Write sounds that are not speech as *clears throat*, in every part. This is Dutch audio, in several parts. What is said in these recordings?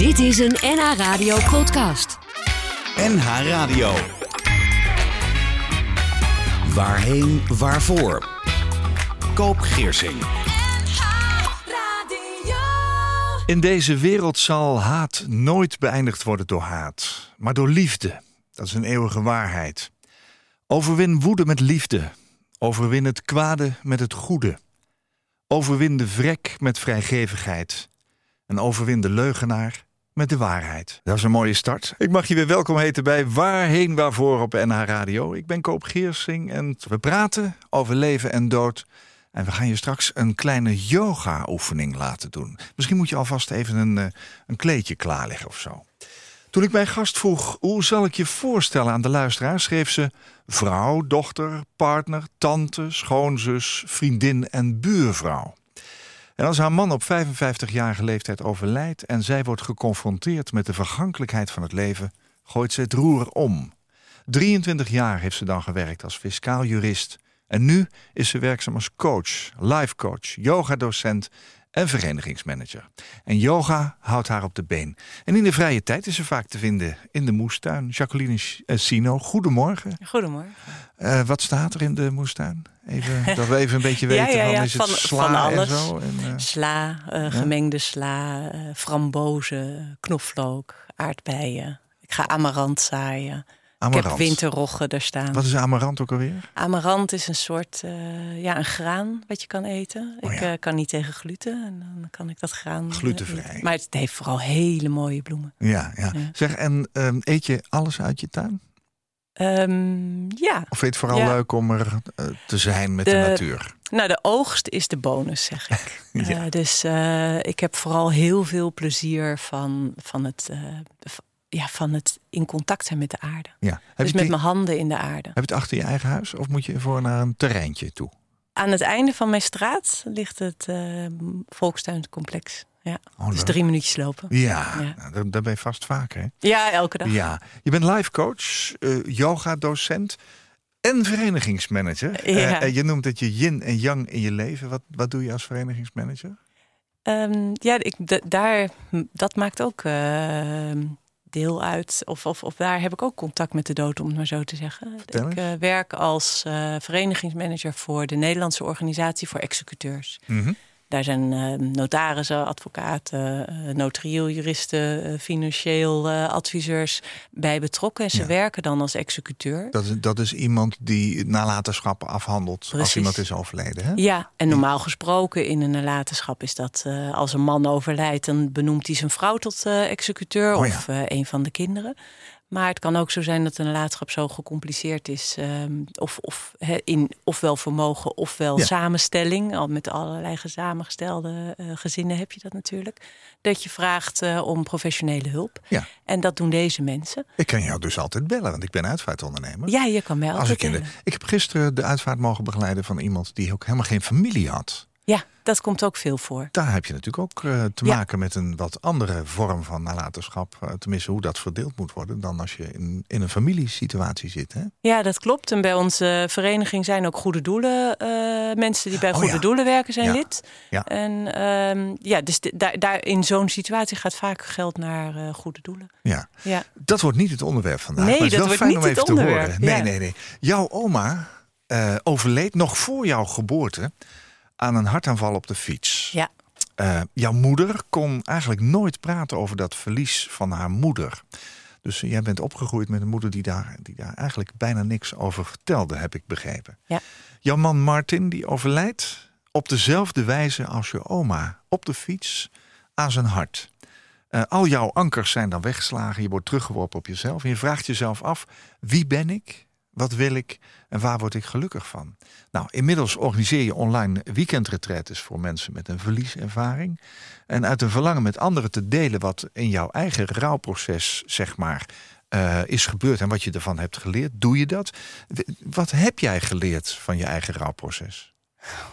Dit is een NH Radio podcast. NH Radio. Waarheen, waarvoor? Koop Geersing. In deze wereld zal haat nooit beëindigd worden door haat, maar door liefde. Dat is een eeuwige waarheid. Overwin woede met liefde. Overwin het kwade met het goede. Overwin de vrek met vrijgevigheid. En overwin de leugenaar met de waarheid. Dat is een mooie start. Ik mag je weer welkom heten bij Waarheen Waarvoor op NH Radio. Ik ben Koop Geersing en we praten over leven en dood. En we gaan je straks een kleine yoga-oefening laten doen. Misschien moet je alvast even een, eh, een kleedje klaarleggen of zo. Toen ik mijn gast vroeg, hoe zal ik je voorstellen aan de luisteraar, schreef ze vrouw, dochter, partner, tante, schoonzus, vriendin en buurvrouw. En als haar man op 55-jarige leeftijd overlijdt en zij wordt geconfronteerd met de vergankelijkheid van het leven, gooit ze het roer om. 23 jaar heeft ze dan gewerkt als fiscaal jurist. En nu is ze werkzaam als coach, life coach, yogadocent en verenigingsmanager. En yoga houdt haar op de been. En in de vrije tijd is ze vaak te vinden in de moestuin. Jacqueline eh, Sino, goedemorgen. Goedemorgen. Uh, wat staat er in de moestuin? Even, *laughs* dat we even een beetje weten. ja, ja, ja. Is het van, sla van alles. En zo? En, uh, sla, uh, gemengde sla, frambozen, knoflook, aardbeien. Ik ga amarant zaaien. Amarant. Ik heb winterroggen daar staan. Wat is amarant ook alweer? Amarant is een soort, uh, ja, een graan wat je kan eten. Oh, ik ja. uh, kan niet tegen gluten en dan kan ik dat graan. Glutenvrij. Uh, maar het heeft vooral hele mooie bloemen. Ja, ja. Ja. Zeg, en um, eet je alles uit je tuin? Um, ja. Of vind je het vooral Ja. leuk om er te zijn met de, De- natuur? Nou, de oogst is de bonus, zeg ik. *laughs* Ja. Eh, dus eh, ik heb vooral heel veel plezier van, van, het, eh, ja, van het in contact zijn met de aarde. Ja. Heb, dus met die- mijn handen in de aarde. heb je het achter je eigen huis of moet je voor naar een terreintje toe? Aan het einde van mijn straat ligt het eh volkstuincomplex. Ja. Oh, dus drie minuutjes lopen. Ja, Ja. Nou, daar, daar ben je vast vaak, hè? Ja, elke dag. Ja. Je bent life coach, eh yoga-docent en verenigingsmanager. Ja. Eh, je noemt het je yin en yang in je leven. Wat, wat doe je als verenigingsmanager? Ehm, ja, ik, daar, dat maakt ook deel uit. Of, of, of daar heb ik ook contact met de dood, om het maar zo te zeggen. Ik eh, werk als eh, verenigingsmanager voor de Nederlandse Organisatie voor Executeurs. Mhm. Daar zijn eh, notarissen, advocaten, eh, notarieel juristen, eh, financieel adviseurs bij betrokken. En ze Ja. werken dan als executeur. Dat, is, dat is iemand die nalatenschap afhandelt als iemand is overleden. Hè? Ja, en normaal gesproken in een nalatenschap is dat als een man overlijdt, dan benoemt hij zijn vrouw tot eh, executeur Oh ja. of een van de kinderen. Maar het kan ook zo zijn dat een nalatenschap zo gecompliceerd is, ehm, of, of in ofwel vermogen ofwel Ja. samenstelling. Al met allerlei samengestelde eh, gezinnen heb je dat natuurlijk. Dat je vraagt eh, om professionele hulp. Ja. En dat doen deze mensen. Ik kan jou dus altijd bellen, want ik ben uitvaartondernemer. Ja, je kan mij Als altijd ik, in de, ik heb gisteren de uitvaart mogen begeleiden van iemand die ook helemaal geen familie had. Ja, dat komt ook veel voor. Daar heb je natuurlijk ook eh, te Ja. maken met een wat andere vorm van nalatenschap. Eh, tenminste, hoe dat verdeeld moet worden dan als je in, in een familiesituatie zit. Hè? Ja, dat klopt. En bij onze vereniging zijn ook goede doelen. eh, mensen die bij Oh, goede ja. doelen werken zijn Ja. lid. Ja. En ehm, ja, dus daar, daar in zo'n situatie gaat vaak geld naar goede doelen. Ja. Ja. Dat wordt niet het onderwerp vandaag. Nee, maar het is dat wel wordt fijn niet om even het te onderwerp. horen. Nee, nee, nee. Jouw oma overleed nog voor jouw geboorte aan een hartaanval op de fiets. Ja. Eh, jouw moeder kon eigenlijk nooit praten over dat verlies van haar moeder. Dus jij bent opgegroeid met een moeder die daar, die daar eigenlijk bijna niks over vertelde, heb ik begrepen. Ja. Jouw man Martin, die overlijdt op dezelfde wijze als je oma. Op de fiets, aan zijn hart. Eh, al jouw ankers zijn dan weggeslagen. Je wordt teruggeworpen op jezelf. En je vraagt jezelf af, wie ben ik? Wat wil ik? En waar word ik gelukkig van? Nou, inmiddels organiseer je online weekendretretes voor mensen met een verlieservaring. En uit een verlangen met anderen te delen wat in jouw eigen rouwproces, zeg maar, eh, is gebeurd en wat je ervan hebt geleerd, doe je dat? Wat heb jij geleerd van je eigen rouwproces?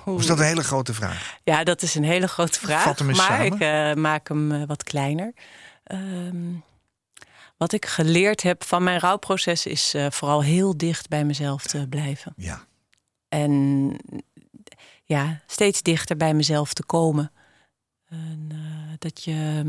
Of is dat een hele grote vraag? Ja, dat is een hele grote vraag. Maar samen. ik eh, maak hem eh, wat kleiner. Ehm, wat ik geleerd heb van mijn rouwproces is eh, vooral heel dicht bij mezelf te blijven. Ja, En ja, steeds dichter bij mezelf te komen. En, eh, dat je,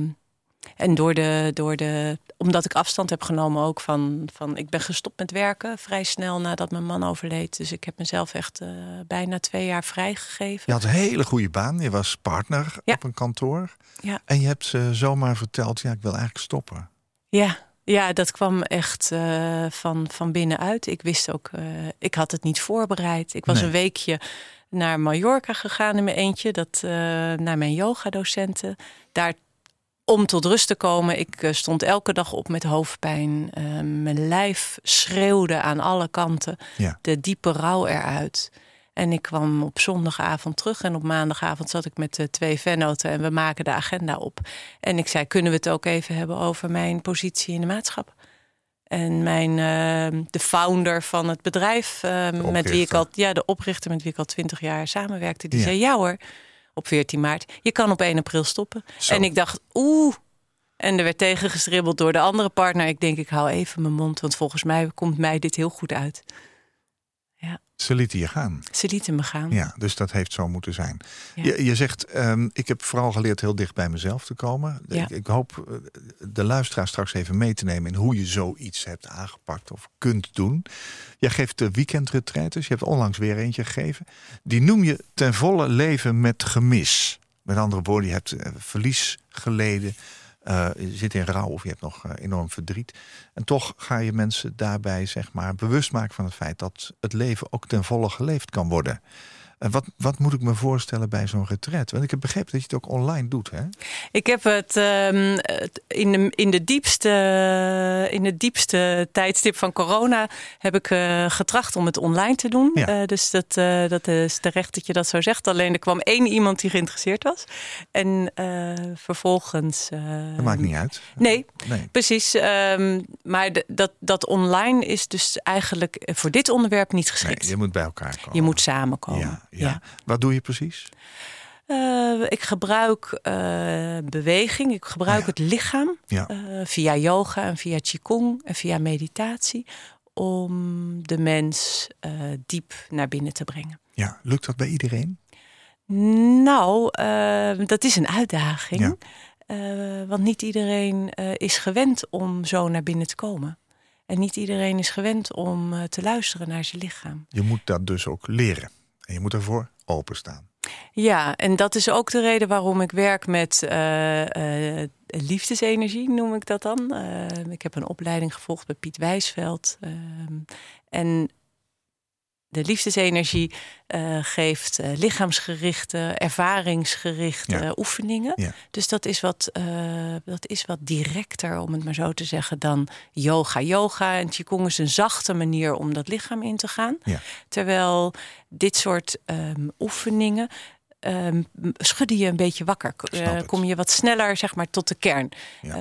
En door de, door de, omdat ik afstand heb genomen ook van, van. Ik ben gestopt met werken vrij snel nadat mijn man overleed. Dus ik heb mezelf echt uh, bijna twee jaar vrijgegeven. Je had een hele goede baan. Je was partner Ja. op een kantoor. Ja. En je hebt ze zomaar verteld: ja, ik wil eigenlijk stoppen. Ja, ja dat kwam echt eh, van, van binnenuit. Ik wist ook, eh, ik had het niet voorbereid. Ik was Nee. een weekje naar Mallorca gegaan in mijn eentje, dat, eh, naar mijn yogadocenten. Daar om tot rust te komen. Ik stond elke dag op met hoofdpijn. Mijn lijf schreeuwde aan alle kanten. Ja. De diepe rouw eruit. En ik kwam op zondagavond terug en op maandagavond zat ik met de twee vennoten en we maken de agenda op. En ik zei, kunnen we het ook even hebben over mijn positie in de maatschappij? En mijn, eh, de founder van het bedrijf, eh, met wie ik al, ja, de oprichter met wie ik al twintig jaar samenwerkte, die Ja. zei: Ja hoor, op 14 maart, je kan op 1 april stoppen. Zo. En ik dacht, oeh. En er werd tegengestribbeld door de andere partner. Ik denk, ik hou even mijn mond, want volgens mij komt mij dit heel goed uit. Ze lieten je gaan. Ze lieten me gaan. Ja, dus dat heeft zo moeten zijn. Ja. Je, je zegt, ehm, ik heb vooral geleerd heel dicht bij mezelf te komen. Ja. Ik, ik hoop eh, de luisteraar straks even mee te nemen in hoe je zoiets hebt aangepakt of kunt doen. Jij geeft de weekendretretes. Je hebt onlangs weer eentje gegeven. Die noem je ten volle leven met gemis. Met andere woorden, je hebt eh, verlies geleden. Eh, je zit in rouw of je hebt nog eh, enorm verdriet. En toch ga je mensen daarbij zeg maar, bewust maken van het feit dat het leven ook ten volle geleefd kan worden. En wat, wat moet ik me voorstellen bij zo'n retret? Want ik heb begrepen dat je het ook online doet, hè? Ik heb het, ehm, in, de, in, de diepste, in diepste tijdstip van corona heb ik eh, getracht om het online te doen. Ja. Eh, dus dat, eh, dat is terecht dat je dat zo zegt. Alleen er kwam één iemand die geïnteresseerd was. En vervolgens. eh, Dat maakt niet uit. Nee, Nee. precies. ehm, maar dat, dat online is dus eigenlijk voor dit onderwerp niet nee, geschikt. je moet bij elkaar komen. je moet samenkomen. Ja, ja. Wat doe je precies? Eh, ik gebruik eh, beweging, ik gebruik Ah, ja. het lichaam Ja. eh, via yoga en via qigong en via meditatie om de mens diep naar binnen te brengen. ja. Lukt dat bij iedereen? Nou, dat is een uitdaging, Ja. Want niet iedereen is gewend om zo naar binnen te komen. En niet iedereen is gewend om te luisteren naar zijn lichaam. Je moet dat dus ook leren. En je moet ervoor openstaan. Ja, en dat is ook de reden waarom ik werk met eh, eh, liefdesenergie, noem ik dat dan. Eh, ik heb een opleiding gevolgd bij Piet Wijsveld. ehm, en de liefdesenergie eh, geeft eh, lichaamsgerichte, ervaringsgerichte Ja. oefeningen. Ja. Dus dat is, wat, eh, dat is wat directer, om het maar zo te zeggen, dan yoga. Yoga en qigong is een zachte manier om dat lichaam in te gaan. Ja. Terwijl dit soort ehm, oefeningen ehm, schudden je een beetje wakker. Kom je wat sneller zeg maar, tot de kern. Ja.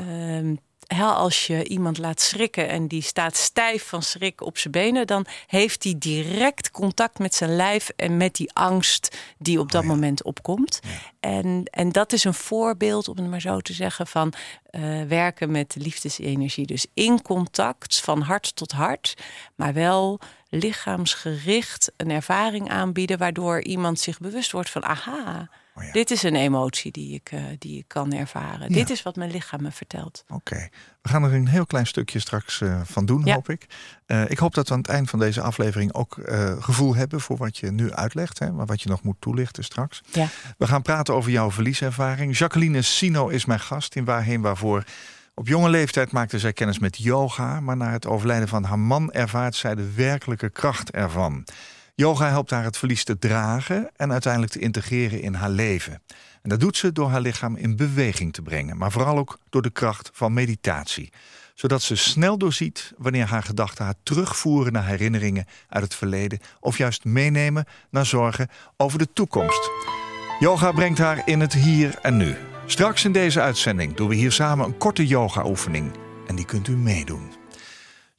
Hè, als je iemand laat schrikken en die staat stijf van schrik op zijn benen, dan heeft hij direct contact met zijn lijf en met die angst die op dat Oh ja. moment opkomt. En, en dat is een voorbeeld, om het maar zo te zeggen, van eh, werken met liefdesenergie. Dus in contact, van hart tot hart, maar wel lichaamsgericht een ervaring aanbieden, waardoor iemand zich bewust wordt van, aha, Oh ja. dit is een emotie die ik, eh, die ik kan ervaren. Ja. Dit is wat mijn lichaam me vertelt. Oké, we gaan er een heel klein stukje straks eh, van doen, Ja. hoop ik. Eh, ik hoop dat we aan het eind van deze aflevering ook gevoel hebben voor wat je nu uitlegt, hè, maar wat je nog moet toelichten straks. Ja. We gaan praten over jouw verlieservaring. Jacqueline Sino is mijn gast in Waarheen Waarvoor. Op jonge leeftijd maakte zij kennis met yoga, maar na het overlijden van haar man ervaart zij de werkelijke kracht ervan. Yoga helpt haar het verlies te dragen en uiteindelijk te integreren in haar leven. En dat doet ze door haar lichaam in beweging te brengen, maar vooral ook door de kracht van meditatie. Zodat ze snel doorziet wanneer haar gedachten haar terugvoeren naar herinneringen uit het verleden of juist meenemen naar zorgen over de toekomst. Yoga brengt haar in het hier en nu. Straks in deze uitzending doen we hier samen een korte yoga-oefening. En die kunt u meedoen.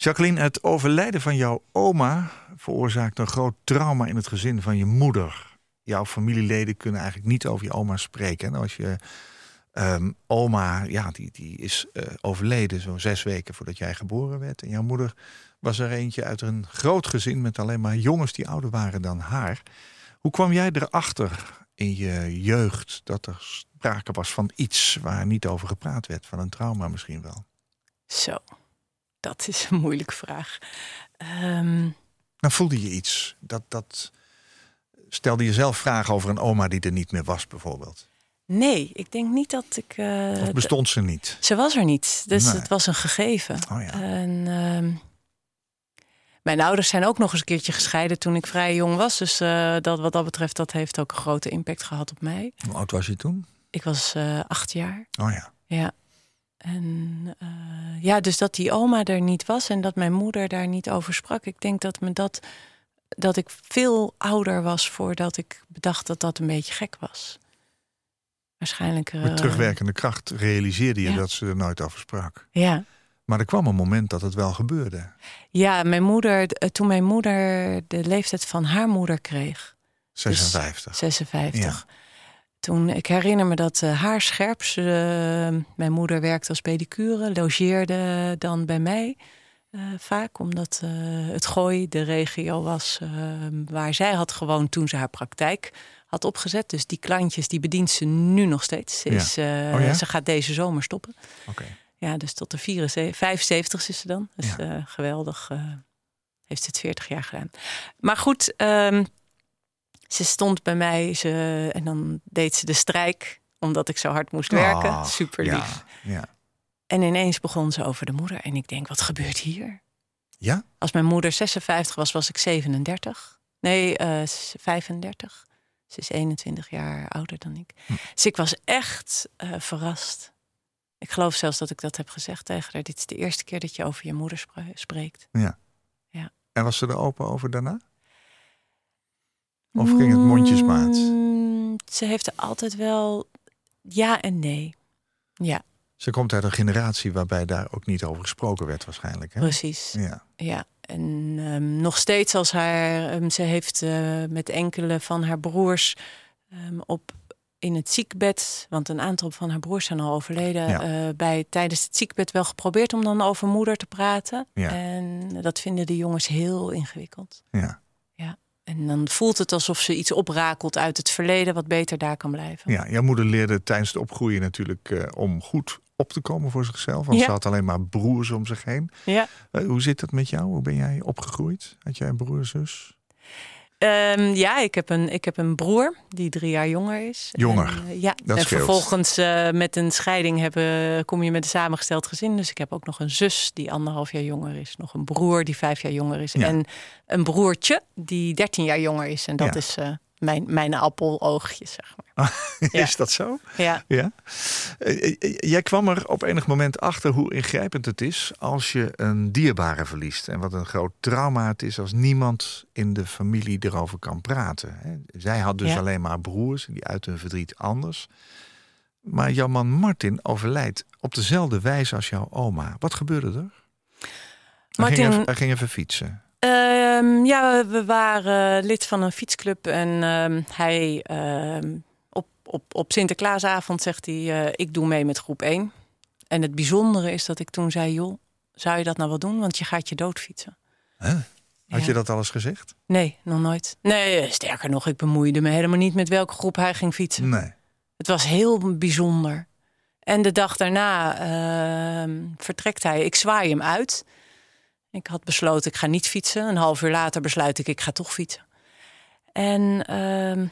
Jacqueline, het overlijden van jouw oma veroorzaakt een groot trauma in het gezin van je moeder. Jouw familieleden kunnen eigenlijk niet over je oma spreken. En als je ehm, oma, ja, die, die is eh, overleden zo'n zes weken voordat jij geboren werd. En jouw moeder was er eentje uit een groot gezin met alleen maar jongens die ouder waren dan haar. Hoe kwam jij erachter in je jeugd dat er sprake was van iets waar niet over gepraat werd, van een trauma misschien wel? Zo, dat is een moeilijke vraag. Ehm, Nou, voelde je iets? Dat, dat... Stelde je zelf vragen over een oma die er niet meer was, bijvoorbeeld? nee, ik denk niet dat ik. eh, Of bestond ze niet? Ze was er niet, dus Nee. het was een gegeven. Oh ja. En, ehm, mijn ouders zijn ook nog eens een keertje gescheiden toen ik vrij jong was. Dus eh, dat, wat dat betreft, dat heeft ook een grote impact gehad op mij. Hoe oud was je toen? Ik was eh, acht jaar. Oh ja. Ja. En eh, ja, dus dat die oma er niet was en dat mijn moeder daar niet over sprak. Ik denk dat me dat, dat ik veel ouder was voordat ik bedacht dat dat een beetje gek was. Waarschijnlijk. Met eh, terugwerkende kracht realiseerde je ja. dat ze er nooit over sprak. Ja. Maar er kwam een moment dat het wel gebeurde. Ja, mijn moeder, eh, toen mijn moeder de leeftijd van haar moeder kreeg, 56. 56. Toen, ik herinner me dat eh, haar scherp, ze, eh, mijn moeder werkte als pedicure, logeerde dan bij mij eh, vaak, omdat het Gooi de regio was waar zij had gewoond toen ze haar praktijk had opgezet. Dus die klantjes, die bedient ze nu nog steeds. Ze, is, Oh ja? ze gaat deze zomer stoppen. Oké. Ja, dus tot de 74, 75 is ze dan. Dus Ja. geweldig. heeft ze het 40 jaar gedaan. Maar goed, ehm, ze stond bij mij ze, en dan deed ze de strijk, omdat ik zo hard moest werken. Ah, Super ja, lief. Ja. En ineens begon ze over de moeder. En ik denk, wat gebeurt hier? Ja? Als mijn moeder 56 was, was ik 37. Nee, eh, 35. Ze is 21 jaar ouder dan ik. Hm. Dus ik was echt eh, verrast. Ik geloof zelfs dat ik dat heb gezegd tegen haar. Dit is de eerste keer dat je over je moeder spre- spreekt. En was ze er open over daarna? Of ging het mondjesmaat? Mm, ze heeft er altijd wel ja en nee. Ja, Ze komt uit een generatie waarbij daar ook niet over gesproken werd waarschijnlijk. Hè? precies. Ja. Ja, en ehm, nog steeds als haar, ehm, ze heeft eh, met enkele van haar broers ehm, op in het ziekbed, want een aantal van haar broers zijn al overleden, Ja. eh, bij tijdens het ziekbed wel geprobeerd om dan over moeder te praten. Ja. En dat vinden de jongens heel ingewikkeld. Ja. En dan voelt het alsof ze iets oprakelt uit het verleden, wat beter daar kan blijven. ja, jouw moeder leerde tijdens het opgroeien natuurlijk eh, om goed op te komen voor zichzelf. Want Ja. ze had alleen maar broers om zich heen. Ja. Eh, hoe zit dat met jou? Hoe ben jij opgegroeid? Had jij een broer en zus? Ehm, ja, ik heb, een, ik heb een broer die drie jaar jonger is. Jonger. En, eh, ja, Dat en scheelt. vervolgens eh, met een scheiding hebben, kom je met een samengesteld gezin. Dus ik heb ook nog een zus die anderhalf jaar jonger is. Nog een broer die vijf jaar jonger is. Ja. En een broertje die dertien jaar jonger is. En dat Ja. is eh, mijn, mijn appeloogjes, zeg maar. *laughs* Ja. Is dat zo? Ja. Ja. Eh, eh, eh, Jij kwam er op enig moment achter hoe ingrijpend het is als je een dierbare verliest. En wat een groot trauma het is als niemand in de familie erover kan praten. Zij had dus Ja. alleen maar broers, die uiten hun verdriet anders. Maar jouw man Martin overlijdt op dezelfde wijze als jouw oma. Wat gebeurde er? Hij, Martin- ging even, hij ging even fietsen. Ehm, ja, we waren lid van een fietsclub en ehm, hij ehm, op, op, op Sinterklaasavond zegt hij: eh, Ik doe mee met groep 1. En het bijzondere is dat ik toen zei: Joh, zou je dat nou wel doen? Want je gaat je doodfietsen. Huh? Had Ja. je dat alles gezegd? Nee, nog nooit. Nee, eh, sterker nog, ik bemoeide me helemaal niet met welke groep hij ging fietsen. Nee. Het was heel bijzonder. En de dag daarna vertrekt hij. Ik zwaai hem uit. Ik had besloten, ik ga niet fietsen. Een half uur later besluit ik, ik ga toch fietsen. En ehm,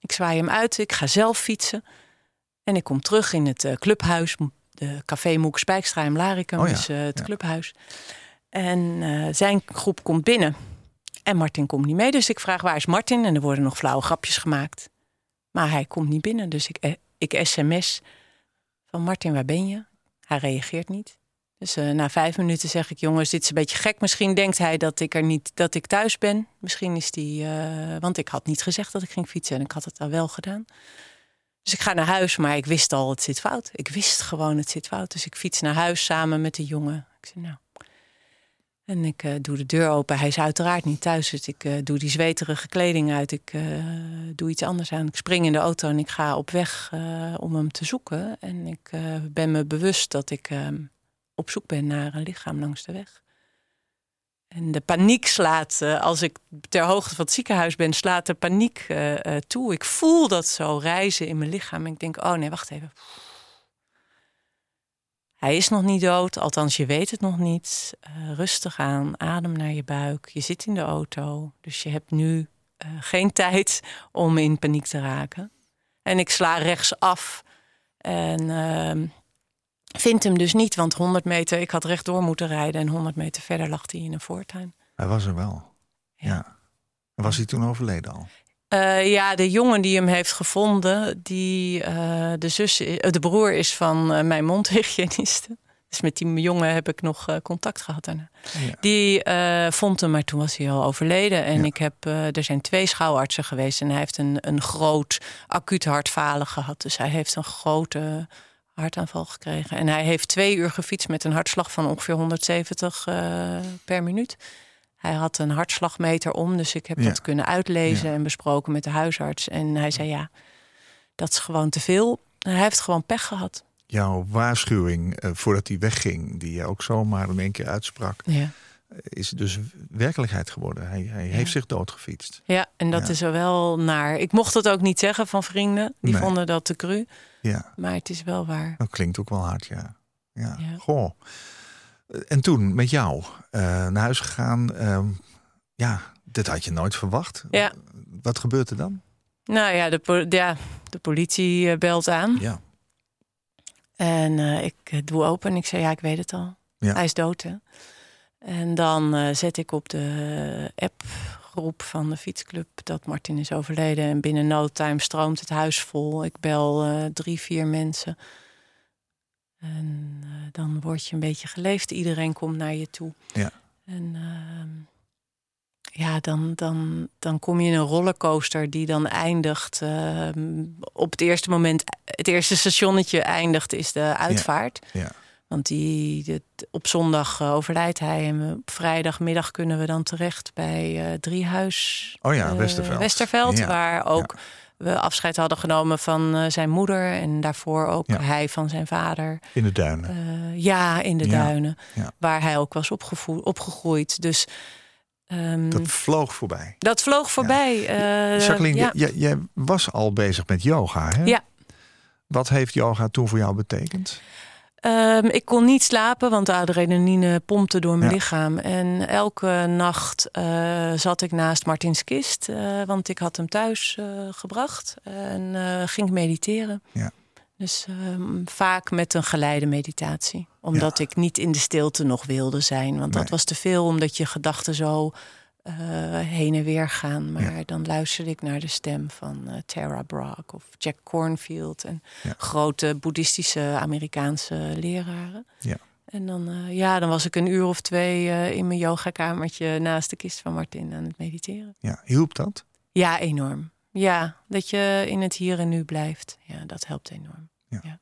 ik zwaai hem uit. Ik ga zelf fietsen. En ik kom terug in het eh, clubhuis. De Café Moek Spijkstra in Laricum. Oh ja, Dus eh, het ja. clubhuis. En eh, zijn groep komt binnen. En Martin komt niet mee. Dus ik vraag, waar is Martin? En er worden nog flauwe grapjes gemaakt. Maar hij komt niet binnen. Dus ik, ik sms van Martin, waar ben je? Hij reageert niet. Dus eh, na vijf minuten zeg ik, jongens, dit is een beetje gek. Misschien denkt hij dat ik er niet, dat ik thuis ben. Misschien is die, eh, want ik had niet gezegd dat ik ging fietsen en ik had het al wel gedaan. Dus ik ga naar huis, maar ik wist al, het zit fout. Ik wist gewoon, het zit fout. Dus ik fiets naar huis samen met de jongen. Ik zei, nou. En ik eh, doe de deur open. Hij is uiteraard niet thuis. Dus ik doe die zweterige kleding uit. Ik doe iets anders aan. Ik spring in de auto en ik ga op weg om hem te zoeken. En ik ben me bewust dat ik eh, op zoek ben naar een lichaam langs de weg. En de paniek slaat, eh, als ik ter hoogte van het ziekenhuis ben, slaat de paniek eh, eh, toe. Ik voel dat zo reizen in mijn lichaam. En ik denk, oh nee, wacht even. Hij is nog niet dood, althans je weet het nog niet. Rustig aan, adem naar je buik. Je zit in de auto, dus je hebt nu geen *laughs* tijd om in paniek te raken. En ik sla rechts af en uh, vind hem dus niet, want 100 meter, ik had rechtdoor moeten rijden en 100 meter verder lag hij in een voortuin. Hij was er wel. Ja. ja. Was hij toen overleden al? Uh, ja, de jongen die hem heeft gevonden, die, uh, de, zus, de broer is van mijn mondhygiëniste. Dus met die jongen heb ik nog contact gehad daarna. Ja. Die vond hem, maar toen was hij al overleden. En ja. ik heb, er zijn twee schouwartsen geweest. En hij heeft een, een groot acuut hartfalen gehad. Dus hij heeft een grote hartaanval gekregen. En hij heeft twee uur gefietst met een hartslag van ongeveer 170 per minuut. Hij had een hartslagmeter om, dus ik heb ja. dat kunnen uitlezen ja. en besproken met de huisarts. En hij zei ja, dat is gewoon te veel. Hij heeft gewoon pech gehad. Jouw waarschuwing uh, voordat hij wegging, die je ook zomaar in één keer uitsprak, ja. is dus werkelijkheid geworden. Hij, hij heeft zich doodgefietst. Ja, en dat is er wel naar. Ik mocht het ook niet zeggen van vrienden, die nee. vonden dat te cru. Ja. Maar het is wel waar. Dat klinkt ook wel hard, ja. Ja, goh. En toen met jou uh, naar huis gegaan. Uh, ja, dit had je nooit verwacht. Ja. Wat gebeurt er dan? Nou ja, de, ja, de politie eh, belt aan. Ja. En uh, ik doe open en ik zeg, ja, ik weet het al. Ja. Hij is dood, hè. En dan zet ik op de appgroep van de fietsclub dat Martin is overleden. En binnen no time stroomt het huis vol. Ik bel drie, vier mensen. En uh, dan word je een beetje geleefd. Iedereen komt naar je toe. Ja. En uh, ja, dan, dan, dan kom je in een rollercoaster die dan eindigt. Uh, op het eerste moment, het eerste stationnetje eindigt, is de uitvaart. Ja. ja. Want die, dit, op zondag overlijdt hij. En op vrijdagmiddag kunnen we dan terecht bij Driehuis. Oh ja, Westerveld. Westerveld, ja. waar ook we afscheid hadden genomen van uh, zijn moeder en daarvoor ook ja. hij van zijn vader. In de duinen? Uh, ja, in de ja. duinen. Ja. Waar hij ook was opgegroeid. Dus. Um, dat vloog voorbij. Dat vloog voorbij. Uh, Jacqueline, jij, jij was al bezig met yoga, hè? Ja. Wat heeft yoga toen voor jou betekend? Um, ik kon niet slapen, want de adrenaline pompte door mijn ja. lichaam. En elke nacht uh, zat ik naast Martins kist, uh, want ik had hem thuis uh, gebracht en ging mediteren. Ja. Dus um, vaak met een geleide meditatie, omdat ja. ik niet in de stilte nog wilde zijn. Want nee. dat was te veel, omdat je gedachten zo uh, heen en weer gaan. Maar ja. dan luisterde ik naar de stem van uh, Tara Brach of Jack Cornfield en ja. grote boeddhistische Amerikaanse leraren. Ja. En dan, uh, ja, dan was ik een uur of twee in mijn yogakamertje naast de kist van Martin aan het mediteren. Ja, hielp dat? Ja, enorm. Ja, dat je in het hier en nu blijft. Ja, dat helpt enorm. Ja. ja.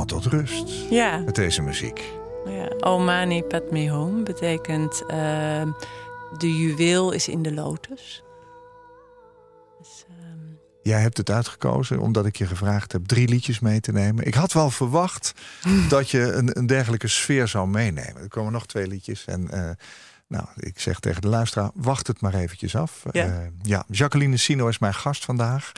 Helemaal tot rust Ja. met deze muziek. ja. Om Mani Padme Hum betekent ehm, de juweel is in de lotus. Dus, ehm, Jij hebt het uitgekozen omdat ik je gevraagd heb drie liedjes mee te nemen. Ik had wel verwacht *laughs* dat je een, een dergelijke sfeer zou meenemen. Er komen nog twee liedjes. En eh, nou, ik zeg tegen de luisteraar, wacht het maar eventjes af. Ja. Eh, ja, Jacqueline Sino is mijn gast vandaag.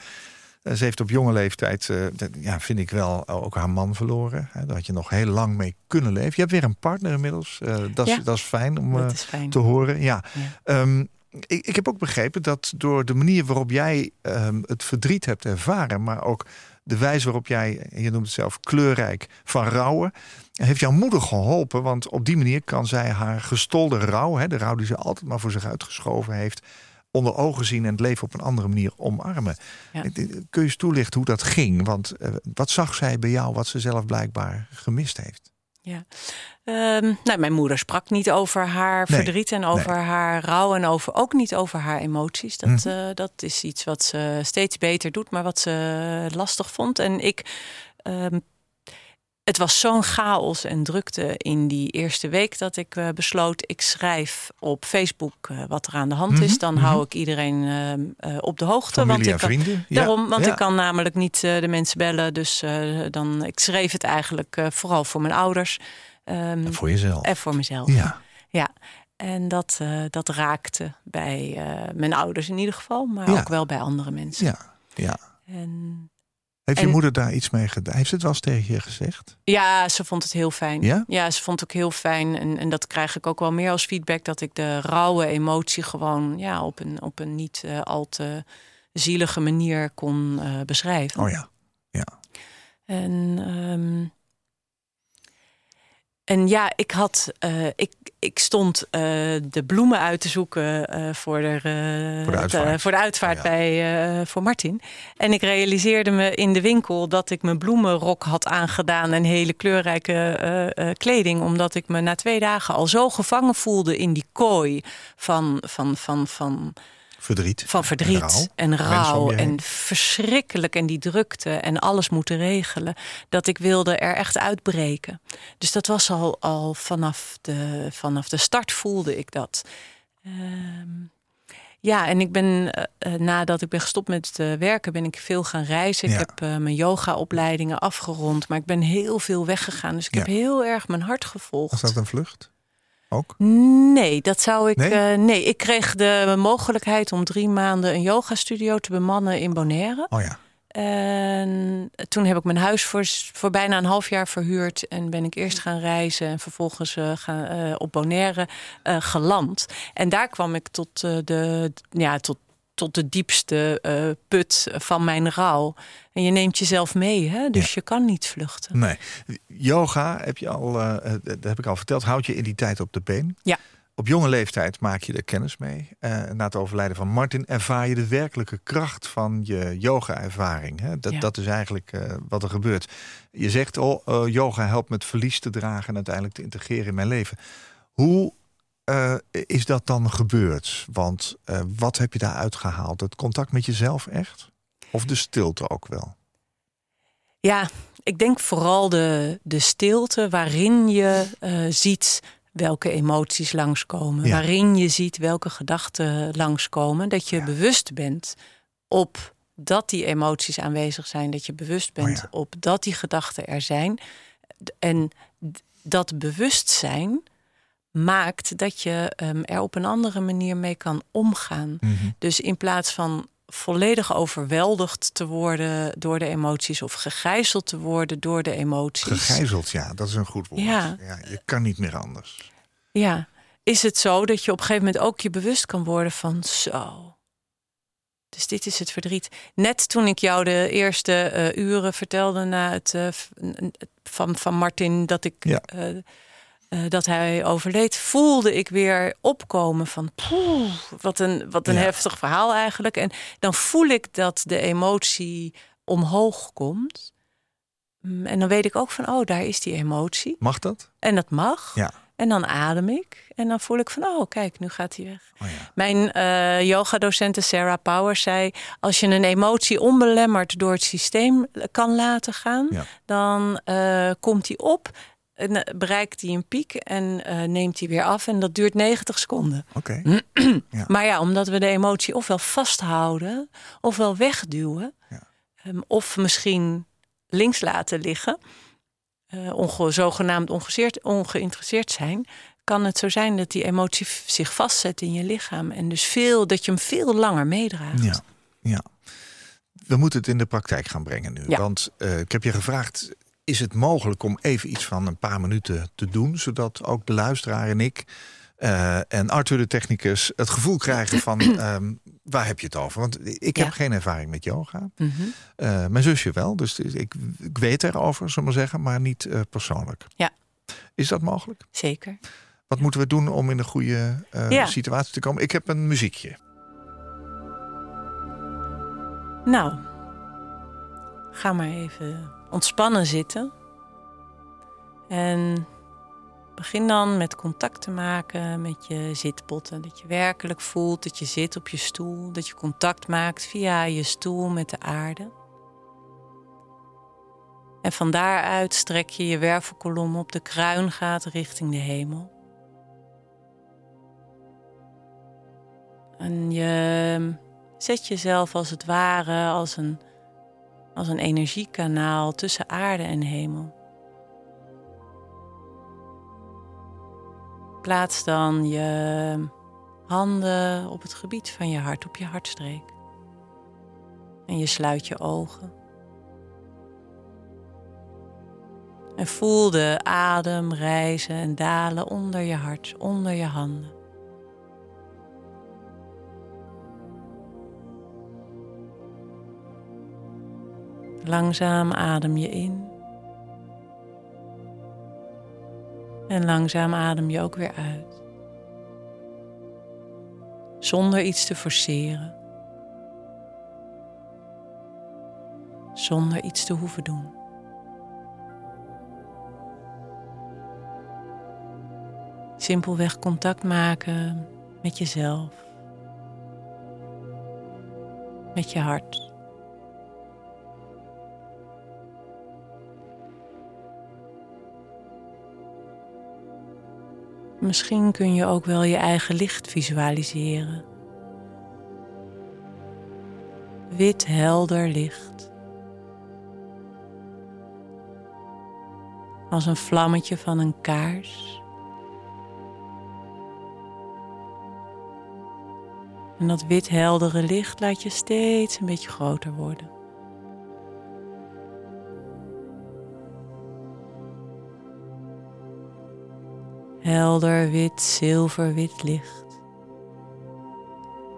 Eh, ze heeft op jonge leeftijd, eh, dat- ja, vind ik wel, ook haar man verloren. Hè, Daar had je nog heel lang mee kunnen leven. Je hebt weer een partner inmiddels. Eh, dat, is, Ja. dat is fijn om dat is fijn. te horen. Ja. Ja. Ehm, ik, ik heb ook begrepen dat door de manier waarop jij ehm, het verdriet hebt ervaren, maar ook de wijze waarop jij, je noemt het zelf kleurrijk, van rouwen, heeft jouw moeder geholpen. Want op die manier kan zij haar gestolde rouw, hè, de rouw die ze altijd maar voor zich uitgeschoven heeft, onder ogen zien en het leven op een andere manier omarmen. Ja. Eh, Kun je eens toelichten hoe dat ging? Want eh, wat zag zij bij jou wat ze zelf blijkbaar gemist heeft? Ja. Ehm, nou, mijn moeder sprak niet over haar Nee, verdriet en over haar rouw en over, ook niet over haar emoties. Dat, Mhm. eh, dat is iets wat ze steeds beter doet, maar wat ze lastig vond. En ik. ehm, het was zo'n chaos en drukte in die eerste week dat ik eh, besloot: ik schrijf op Facebook eh, wat er aan de hand is. Mhm, Dan mhm. hou ik iedereen ehm, eh, op de hoogte. Familie want ik kan- vrienden? Ja, Daarom, want ja. ik kan namelijk niet de mensen bellen. Dus dan, ik schreef het eigenlijk vooral voor mijn ouders. ehm, En voor jezelf. en voor mezelf. Ja. Ja. En dat, dat raakte bij mijn ouders in ieder geval, maar Ja. ook wel bij andere mensen. Ja. ja. En Heeft je moeder daar iets mee gedaan? Heeft ze het wel eens tegen je gezegd? ja, ze vond het heel fijn. Ja? ze vond het ook heel fijn. En, en dat krijg ik ook wel meer als feedback. Dat ik de rauwe emotie gewoon ja, op, een, op een niet eh, al te zielige manier kon eh, beschrijven. Oh ja. En, ehm, en ja, ik had. eh, ik, ik stond eh, de bloemen uit te zoeken eh, voor, de, Voor de uitvaart. voor de uitvaart Oh ja. bij, voor Martin. En ik realiseerde me in de winkel dat ik mijn bloemenrok had aangedaan en hele kleurrijke kleding. Omdat ik me na twee dagen al zo gevangen voelde in die kooi van, van, van, van, Verdriet. van verdriet en rouw en verschrikkelijk en die drukte en alles moeten regelen. Dat ik wilde er echt uitbreken. Dus dat was al, al vanaf, de, vanaf de start voelde ik dat. Ehm, ja, en ik ben eh, eh, nadat ik ben gestopt met eh, werken, ben ik veel gaan reizen. Ja. Ik heb eh, mijn yoga-opleidingen afgerond, maar ik ben heel veel weggegaan. Dus ik Ja. heb heel erg mijn hart gevolgd. Was dat een vlucht? Ook? Nee, dat zou ik. Nee? Nee? nee, ik kreeg de mogelijkheid om drie maanden een yogastudio te bemannen in Bonaire. Oh ja. En toen heb ik mijn huis voor, voor bijna een half jaar verhuurd. En ben ik eerst gaan reizen en vervolgens eh, gaan, eh, op Bonaire eh, geland. En daar kwam ik tot, eh, de, ja, tot, tot de diepste eh, put van mijn rouw. En je neemt jezelf mee, hè? dus je kan niet vluchten. Nee. Yoga, heb je al, eh, eh, dat heb ik al verteld, houd je in die tijd op de been. Ja. Op jonge leeftijd maak je er kennis mee. Na het overlijden van Martin ervaar je de werkelijke kracht van je yoga-ervaring. Dat, Ja. dat is eigenlijk wat er gebeurt. Je zegt, oh, yoga helpt met verlies te dragen en uiteindelijk te integreren in mijn leven. Hoe eh, is dat dan gebeurd? Want eh, wat heb je daar uitgehaald? Het contact met jezelf echt? Of de stilte ook wel? Ja, ik denk vooral de, de stilte waarin je eh, ziet welke emoties langskomen. Ja. Waarin je ziet welke gedachten langskomen. Dat je Ja. bewust bent op dat die emoties aanwezig zijn. Dat je bewust bent Oh ja. op dat die gedachten er zijn. En dat bewustzijn maakt dat je ehm, er op een andere manier mee kan omgaan. Mhm. Dus in plaats van volledig overweldigd te worden door de emoties of gegijzeld te worden door de emoties. Gegijzeld, ja, dat is een goed woord. Ja. je kan niet meer anders. Ja, is het zo dat je op een gegeven moment ook je bewust kan worden van zo. Dus dit is het verdriet. Net toen ik jou de eerste eh, uren vertelde na het eh, van, van Martin dat ik Ja. eh, eh, dat hij overleed, voelde ik weer opkomen van poeh, wat een, wat een Ja. heftig verhaal eigenlijk. En dan voel ik dat de emotie omhoog komt. Mm, En dan weet ik ook van, oh, daar is die emotie. Mag dat? En dat mag. Ja. En dan adem ik. En dan voel ik van, oh kijk, nu gaat hij weg. Oh ja. Mijn uh, yogadocente Sarah Powers zei... als je een emotie onbelemmerd door het systeem kan laten gaan... Ja. dan uh, komt die op, bereikt hij een piek en neemt hij weer af. En dat duurt 90 seconden. Oké. *clears throat* ja. Maar ja, omdat we de emotie ofwel vasthouden... ofwel wegduwen... Ja. Um, of misschien links laten liggen... onge zogenaamd ongeïnteresseerd zijn kan het zo zijn dat die emotie zich vastzet in je lichaam. En dus veel, dat je hem veel langer meedraagt. Ja, ja. We moeten het in de praktijk gaan brengen nu. Ja. Want uh, ik heb je gevraagd, is het mogelijk om even iets van een paar minuten te doen... zodat ook de luisteraar en ik uh, en Arthur de technicus het gevoel krijgen van... um, *clears throat* waar heb je het over? Want ik heb Ja. geen ervaring met yoga. Mhm. Uh, mijn zusje wel, dus ik, ik weet erover, zullen we maar zeggen... maar niet uh, persoonlijk. Ja. Is dat mogelijk? Zeker. Wat moeten we doen om in een goede Ja. situatie te komen? Ik heb een muziekje. Nou, ga maar even ontspannen zitten. En begin dan met contact te maken met je zitpotten. Dat je werkelijk voelt dat je zit op je stoel. Dat je contact maakt via je stoel met de aarde. En van daaruit strek je je wervelkolom op de kruingaat richting de hemel. En je zet jezelf als het ware als een, als een energiekanaal tussen aarde en hemel. Plaats dan je handen op het gebied van je hart, op je hartstreek. En je sluit je ogen. En voel de adem rijzen en dalen onder je hart, onder je handen. Langzaam adem je in. En langzaam adem je ook weer uit. Zonder iets te forceren. Zonder iets te hoeven doen. Simpelweg contact maken met jezelf. Met je hart. Misschien kun je ook wel je eigen licht visualiseren. Wit helder licht. Als een vlammetje van een kaars. En dat wit heldere licht laat je steeds een beetje groter worden. Helder wit, zilverwit licht.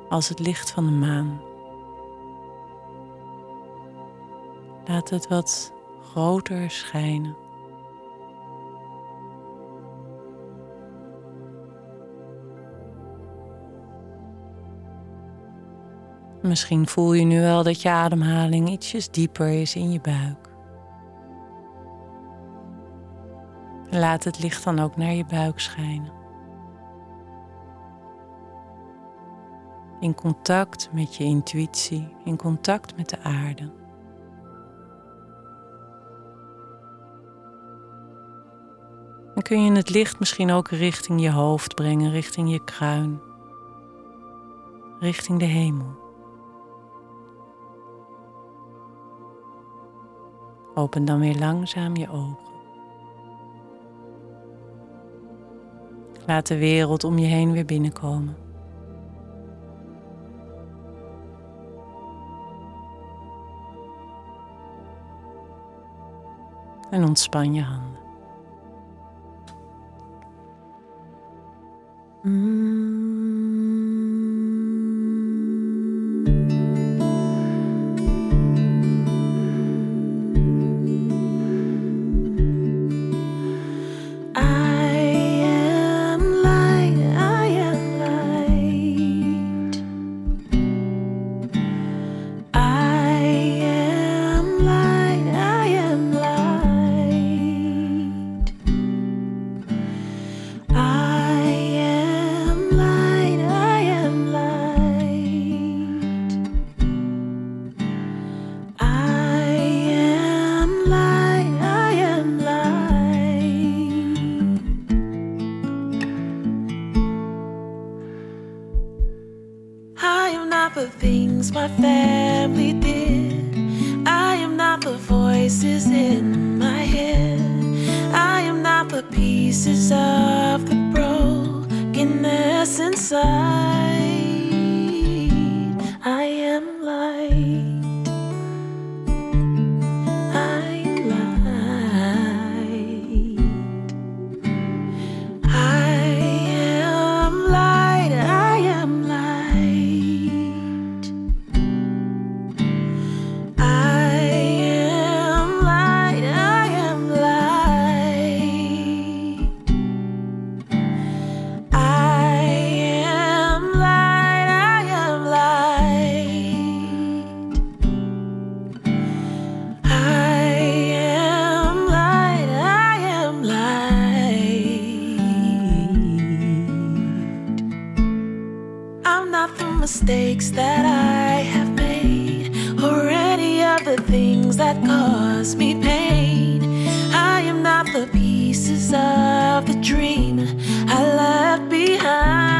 Als het licht van de maan. Laat het wat groter schijnen. Misschien voel je nu wel dat je ademhaling ietsjes dieper is in je buik. Laat het licht dan ook naar je buik schijnen. In contact met je intuïtie, in contact met de aarde. Dan kun je het licht misschien ook richting je hoofd brengen, richting je kruin, richting de hemel. Open dan weer langzaam je ogen. Laat de wereld om je heen weer binnenkomen. En ontspan je handen. The mistakes that I have made, or any of the things that cause me pain. I am not the pieces of the dream I left behind.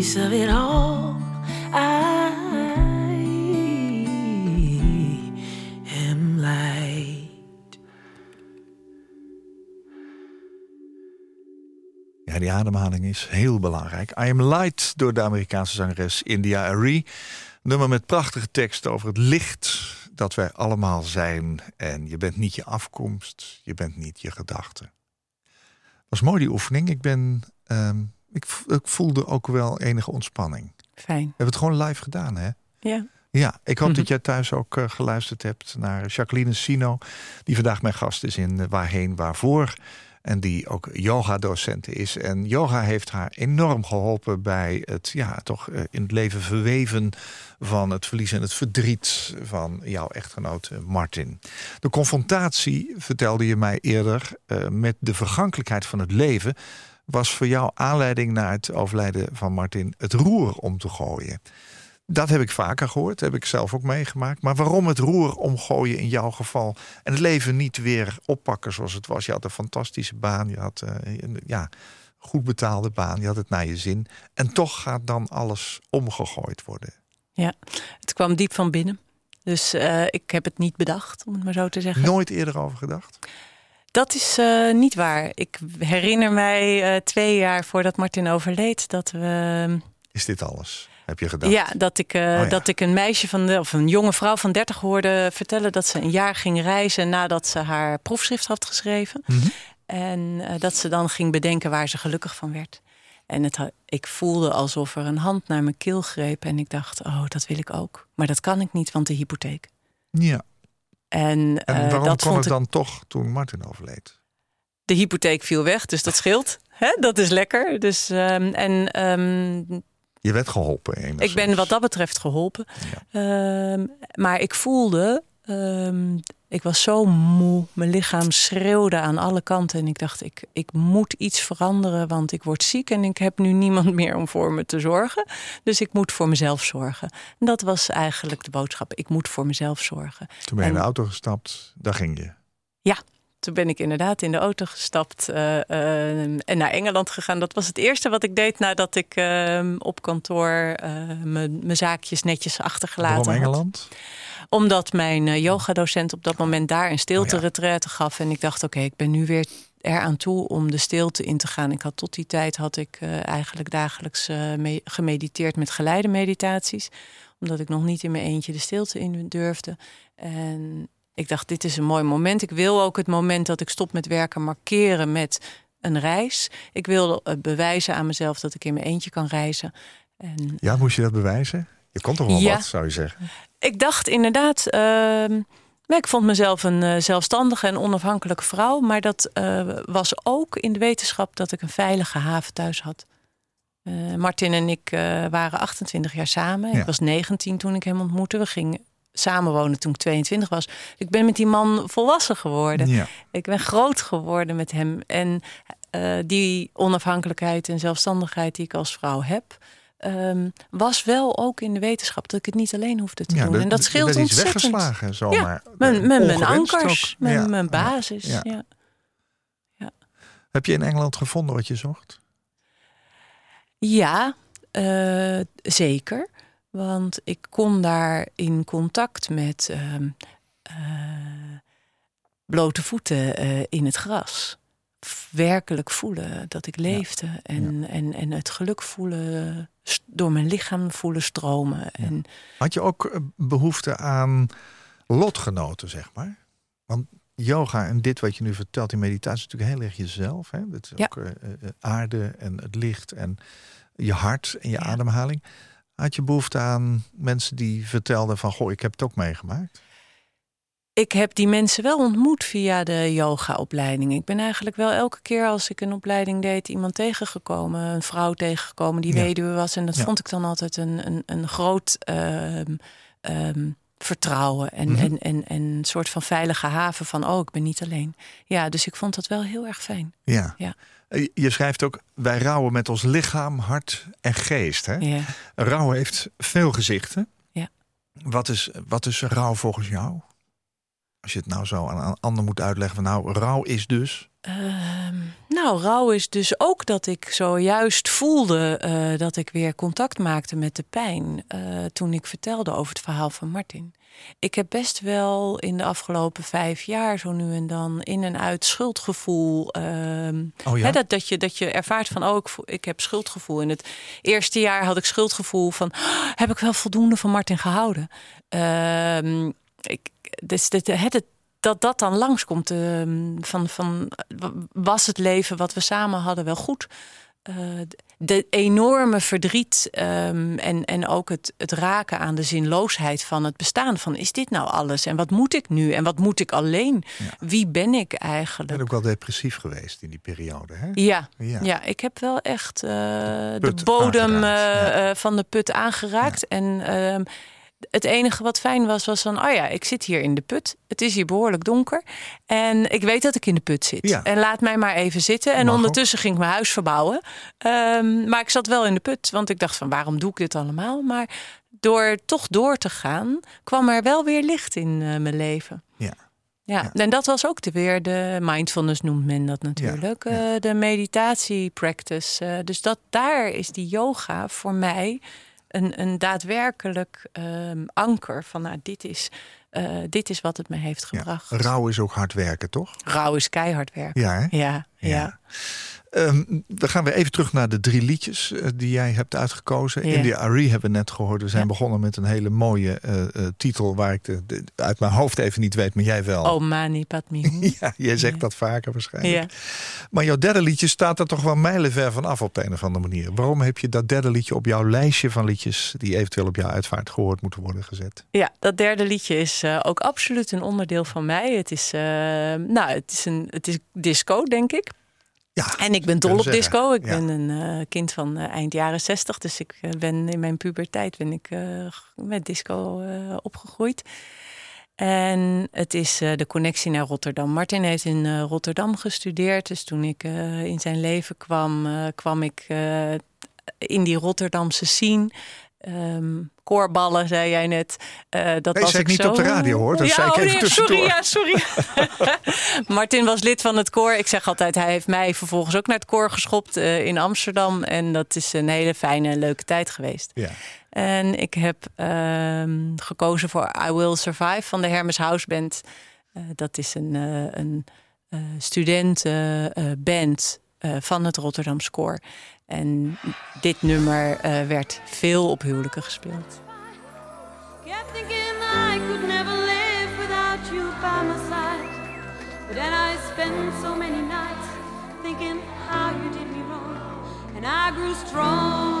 Of it all. I am light. Ja, die ademhaling is heel belangrijk. I Am Light door de Amerikaanse zangeres India Arie. Nummer met prachtige tekst over het licht dat wij allemaal zijn. En je bent niet je afkomst, je bent niet je gedachten. Was mooi die oefening. Ik, ben, ehm, ik, voelde ook wel enige ontspanning. We Fijn. hebben het gewoon live gedaan, hè? Ja. Ja, ik hoop *laughs* dat jij thuis ook eh, geluisterd hebt naar Jacqueline Sino, die vandaag mijn gast is in eh, Waarheen Waarvoor. En die ook yoga-docent is. En yoga heeft haar enorm geholpen bij het, ja, toch eh, in het leven verweven van het verlies en het verdriet van jouw echtgenoot Martin. De confrontatie, vertelde je mij eerder, met de vergankelijkheid van het leven, was voor jou aanleiding naar het overlijden van Martin het roer om te gooien. Dat heb ik vaker gehoord, heb ik zelf ook meegemaakt. Maar waarom het roer omgooien in jouw geval en het leven niet weer oppakken zoals het was? Je had een fantastische baan, je had eh, een ja, goed betaalde baan, je had het naar je zin. En toch gaat dan alles omgegooid worden. ja, het kwam diep van binnen. Dus eh, ik heb het niet bedacht, om het maar zo te zeggen. Nooit eerder over gedacht? Dat is eh, niet waar. Ik herinner mij eh, twee jaar voordat Martin overleed dat we. Is dit alles? Heb je gedacht? Ja, dat ik, eh, ja. dat ik een meisje van de, of een jonge vrouw van 30 hoorde vertellen dat ze een jaar ging reizen nadat ze haar proefschrift had geschreven. Mhm. En dat ze dan ging bedenken waar ze gelukkig van werd. En het, ik voelde alsof er een hand naar mijn keel greep. En ik dacht, oh, dat wil ik ook. Maar dat kan ik niet, want de hypotheek. Ja. En, En eh, waarom dat kwam vond het ik dan toch toen Martin overleed? de hypotheek viel weg, dus dat scheelt. Dat is lekker. Dus, ehm, en ehm, Je werd geholpen enigszins. ik ben wat dat betreft geholpen. Ehm, maar ik voelde Ik was zo moe. Mijn lichaam schreeuwde aan alle kanten. En ik dacht, ik, ik moet iets veranderen, want ik word ziek en ik heb nu niemand *laughs* meer om voor me te zorgen. Dus ik moet voor mezelf zorgen. En dat was eigenlijk de boodschap. Ik moet voor mezelf zorgen. Toen ben je in de auto gestapt, daar ging je. Ja, toen ben ik inderdaad in de auto gestapt eh, eh, en naar Engeland gegaan. Dat was het eerste wat ik deed nadat ik eh, op kantoor eh, mijn zaakjes netjes achtergelaten Waarom had. Engeland? Omdat mijn eh, yogadocent op dat moment daar een stilte Oh retraite gaf. En ik dacht, oké, ik ben nu weer eraan toe om de stilte in te gaan. Ik had tot die tijd had ik eigenlijk dagelijks me- gemediteerd met geleide meditaties. Omdat ik nog niet in mijn eentje de stilte in durfde. En ik dacht, dit is een mooi moment. Ik wil ook het moment dat ik stop met werken markeren met een reis. Ik wil eh, bewijzen aan mezelf dat ik in mijn eentje kan reizen. En Ja, moest je dat bewijzen? Je kon toch wel Ja. wat, zou je zeggen? ik dacht inderdaad. ehm, nee, ik vond mezelf een eh, zelfstandige en onafhankelijke vrouw. Maar dat eh, was ook in de wetenschap dat ik een veilige haven thuis had. Martin en ik waren 28 jaar samen. Ja. Ik was 19 toen ik hem ontmoette. We gingen samenwonen toen ik 22 was. Ik ben met die man volwassen geworden. Ja. Ik ben groot geworden met hem. En eh, die onafhankelijkheid en zelfstandigheid die ik als vrouw heb. ehm, was wel ook in de wetenschap dat ik het niet alleen hoefde te Ja, doen. En dat scheelt iets ontzettend. weggeslagen, zomaar. Mijn, Eh, mijn, mijn ongewenst ankers, ook. mijn, Ja, mijn ja, basis. ja. Ja. Heb je in Engeland gevonden wat je zocht? Ja, eh, zeker. Want ik kom daar in contact met ehm, eh, blote voeten eh, in het gras. Werkelijk voelen dat ik leefde. En, en, en het geluk voelen, door mijn lichaam voelen stromen. En Had je ook eh, behoefte aan lotgenoten, zeg maar? Want yoga en dit wat je nu vertelt, die meditatie is natuurlijk heel erg jezelf. Hè? Dat is ook aarde en het licht en je hart en je Ja. ademhaling. Had je behoefte aan mensen die vertelden van... goh, ik heb het ook meegemaakt? ik heb die mensen wel ontmoet via de yogaopleiding. Ik ben eigenlijk wel elke keer als ik een opleiding deed... iemand tegengekomen, een vrouw tegengekomen die Ja. weduwe was. En dat Ja. vond ik dan altijd een, een, een groot ehm, ehm, vertrouwen. En, Mhm. en, en, en een soort van veilige haven van... oh, ik ben niet alleen. Ja, dus ik vond dat wel heel erg fijn. Ja. Ja. Eh, Je schrijft ook, wij rouwen met ons lichaam, hart en geest. Hè? Ja. Rouw heeft veel gezichten. Ja. Wat is, wat is rouw volgens jou? Als je het nou zo aan een ander moet uitleggen van nou, rouw is dus. Ehm, nou, rouw is dus ook dat ik zojuist voelde eh, dat ik weer contact maakte met de pijn. eh, toen ik vertelde over het verhaal van Martin. Ik heb best wel in de afgelopen vijf jaar zo nu en dan in en uit schuldgevoel. ehm, Oh ja? hè, dat, dat, je, dat je ervaart van, oh, ik, voel- ik heb schuldgevoel. In het eerste jaar had ik schuldgevoel van, "Ah, heb ik wel voldoende van Martin gehouden? Ehm, ik, dus het, het, dat dat dan langskomt ehm, van, van, was het leven wat we samen hadden wel goed? Eh, de enorme verdriet ehm, en, en ook het, het raken aan de zinloosheid van het bestaan. Van is dit nou alles? En wat moet ik nu? En wat moet ik alleen? Wie ben ik eigenlijk? bent ook wel depressief geweest in die periode. Hè? Ja, Ja. ja. ik heb wel echt eh, de bodem ja. van de put aangeraakt. En ehm, het enige wat fijn was, was van... oh ja, ik zit hier in de put. Het is hier behoorlijk donker. En ik weet dat ik in de put zit. Ja. En laat mij maar even zitten. En Mag ondertussen ging ik mijn huis verbouwen. Ehm, maar ik zat wel in de put. Want ik dacht van, waarom doe ik dit allemaal? Maar door toch door te gaan... kwam er wel weer licht in eh, mijn leven. Ja. Ja, Ja. en dat was ook de, weer de mindfulness noemt men dat natuurlijk. Ja, eh, de meditatie practice. eh, dus dat, daar is die yoga voor mij een, een daadwerkelijk ehm, anker van nou, dit, is, eh, dit is wat het me heeft Ja. gebracht. Rouw is ook hard werken, toch? Rauw is keihard werken. Ja, hè? Ja, ja. Ja. Ehm, dan gaan we even terug naar de drie liedjes eh, die jij hebt uitgekozen. Ja. India Ari hebben we net gehoord. We zijn Ja. begonnen met een hele mooie eh, eh, titel waar ik de, de- uit mijn hoofd even niet weet, maar jij wel. Oh, Mani Padme. *laughs* Hum. Ja, jij zegt dat vaker waarschijnlijk. Maar jouw derde liedje staat er toch wel mijlenver van af op de een of andere manier. Waarom heb je dat derde liedje op jouw lijstje van liedjes die eventueel op jouw uitvaart gehoord moeten worden gezet? Ja, dat derde liedje is ook absoluut een onderdeel van mij. Het is, nou, het is, een, het is disco, denk ik. Ja, En ik ben dol op zeggen. disco. Ik Ja. ben een eh, kind van eh, eind jaren zestig. Dus ik eh, ben in mijn puberteit ben ik, met disco opgegroeid. En het is de connectie naar Rotterdam. Martin heeft in Rotterdam gestudeerd. Dus toen ik in zijn leven kwam, kwam ik in die Rotterdamse scene. Ehm koorballen, zei jij net. Eh, dat Nee, was zei ik niet zo... op de radio, hoor. Dat ja, zei ik oh, even nee, tussendoor. Sorry, ja, sorry. *laughs* Martin was lid van het koor. Ik zeg altijd, hij heeft mij vervolgens ook naar het koor geschopt eh, in Amsterdam. En dat is een hele fijne, leuke tijd geweest. Ja. En ik heb ehm, gekozen voor I Will Survive van de Hermes House Band. Eh, dat is een, een studentenband eh, van het Rotterdam Koor. En dit nummer eh, werd veel op huwelijken gespeeld. I grew strong.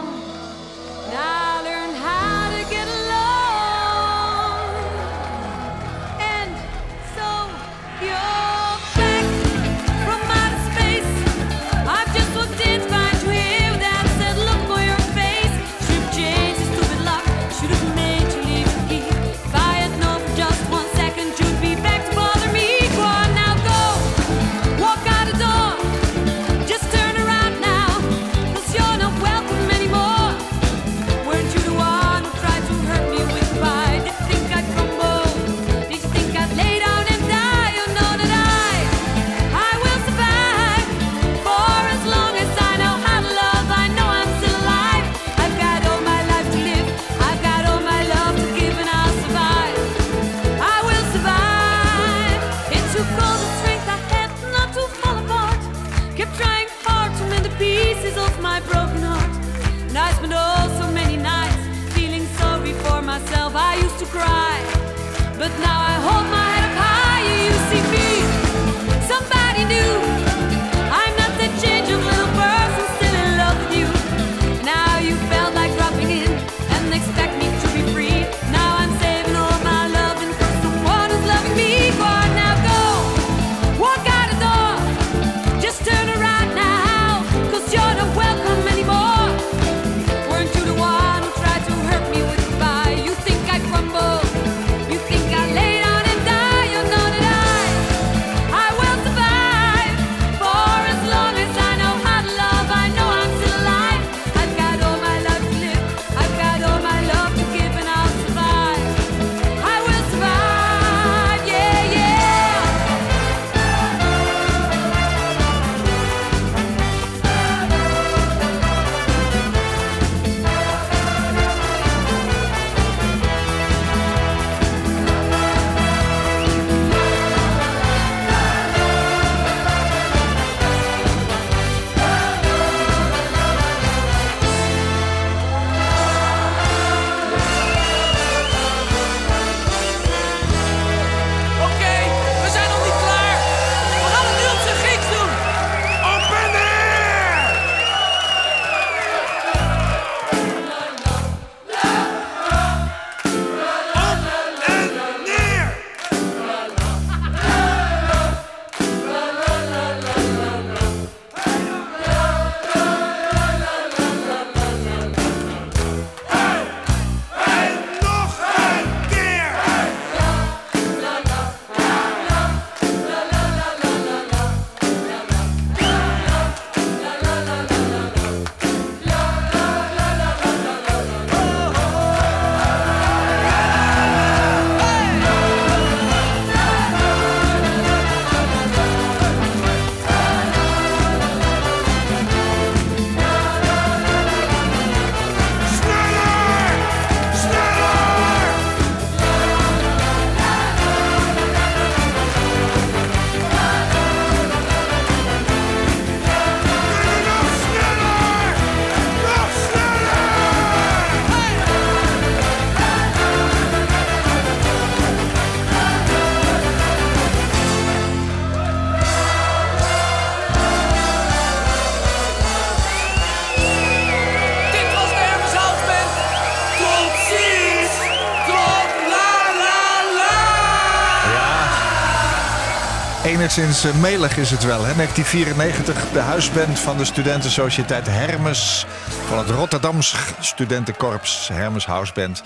Enigszins eh, melig is het wel. Hè? 1994, de huisband van de studentensociëteit Hermes. Van het Rotterdams Studentenkorps, Hermes Houseband.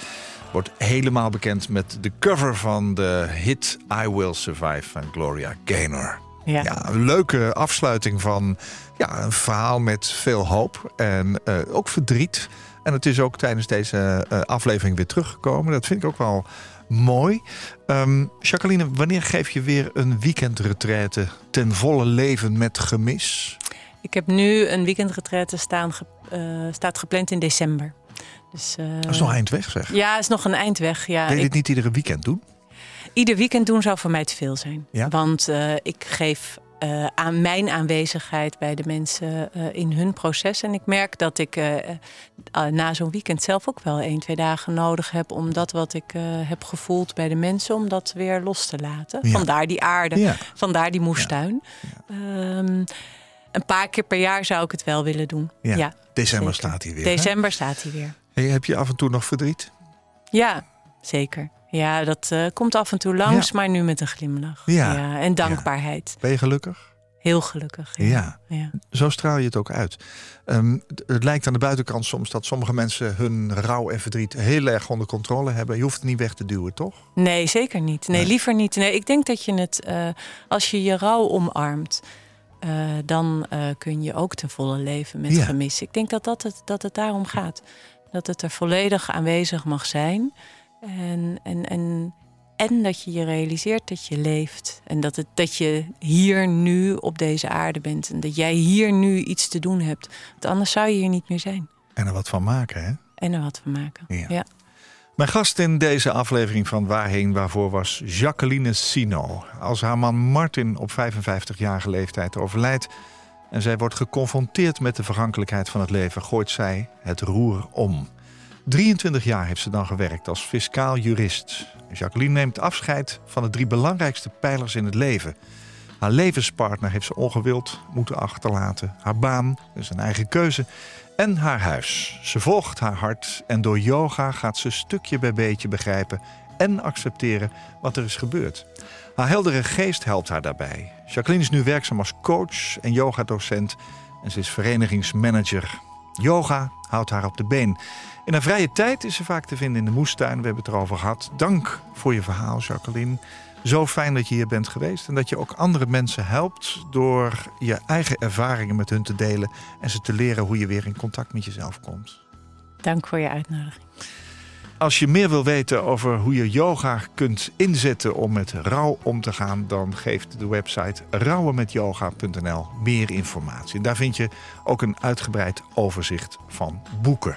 Wordt helemaal bekend met de cover van de hit I Will Survive van Gloria Gaynor. Ja. Ja, een leuke afsluiting van ja, een verhaal met veel hoop en eh, ook verdriet. En het is ook tijdens deze eh, aflevering weer teruggekomen. Dat vind ik ook wel mooi. Ehm, Jacqueline, wanneer geef je weer een weekendretraite ten volle leven met gemis? Ik heb nu een weekendretraite staan, ge- eh, staat gepland in december. Dus, eh, Dat is nog eind weg, zeg. Ja, is nog een eindweg. Ja, Wil je dit niet iedere weekend doen? Ieder weekend doen zou voor mij te veel zijn. Ja? Want eh, ik geef eh, aan mijn aanwezigheid bij de mensen eh, in hun proces. En ik merk dat ik eh, na zo'n weekend zelf ook wel één, twee dagen nodig heb om dat wat ik heb gevoeld bij de mensen, om dat weer los te laten. Ja. Vandaar die aarde, Ja. vandaar die moestuin. Ehm, een paar keer per jaar zou ik het wel willen doen. Ja. December zeker. staat hij weer. hè? December staat hij weer. Hey, heb je af en toe nog verdriet? Ja, zeker. Ja, dat eh, komt af en toe langs, Ja. maar nu met een glimlach. Ja. en dankbaarheid. Ben je gelukkig? Heel gelukkig. Ja. ja. Zo straal je het ook uit. Ehm, het- lijkt aan de buitenkant soms dat sommige mensen hun rouw en verdriet heel erg onder controle hebben. Je hoeft het niet weg te duwen, toch? Nee, zeker niet. Nee, Nee. liever niet. Nee, ik denk dat je het, eh, als je je rouw omarmt, eh, dan kun je ook ten volle leven met gemis. Ik denk dat, dat, het, dat het daarom gaat. Dat het er volledig aanwezig mag zijn. En, en, en, en dat je je realiseert dat je leeft. En dat, het, dat je hier nu op deze aarde bent. En dat jij hier nu iets te doen hebt. Want anders zou je hier niet meer zijn. En er wat van maken, hè? En er wat van maken. Ja. ja. Mijn gast in deze aflevering van Waarheen Waarvoor was Jacqueline Sino. Als haar man Martin op 55-jarige leeftijd overlijdt en zij wordt geconfronteerd met de vergankelijkheid van het leven, gooit zij het roer om. 23 jaar heeft ze dan gewerkt als fiscaal jurist. Jacqueline neemt afscheid van de drie belangrijkste pijlers in het leven. Haar levenspartner heeft ze ongewild moeten achterlaten. Haar baan, dus een eigen keuze. En haar huis. Ze volgt haar hart en door yoga gaat ze stukje bij beetje begrijpen en accepteren wat er is gebeurd. Haar heldere geest helpt haar daarbij. Jacqueline is nu werkzaam als coach en yogadocent en ze is verenigingsmanager. Yoga houdt haar op de been. In haar vrije tijd is ze vaak te vinden in de moestuin. We hebben het erover gehad. Dank voor je verhaal, Jacqueline. Zo fijn dat je hier bent geweest en dat je ook andere mensen helpt door je eigen ervaringen met hun te delen en ze te leren hoe je weer in contact met jezelf komt. Dank voor je uitnodiging. Als je meer wil weten over hoe je yoga kunt inzetten om met rouw om te gaan, dan geeft de website rouwenmetyoga.nl meer informatie. Daar vind je ook een uitgebreid overzicht van boeken.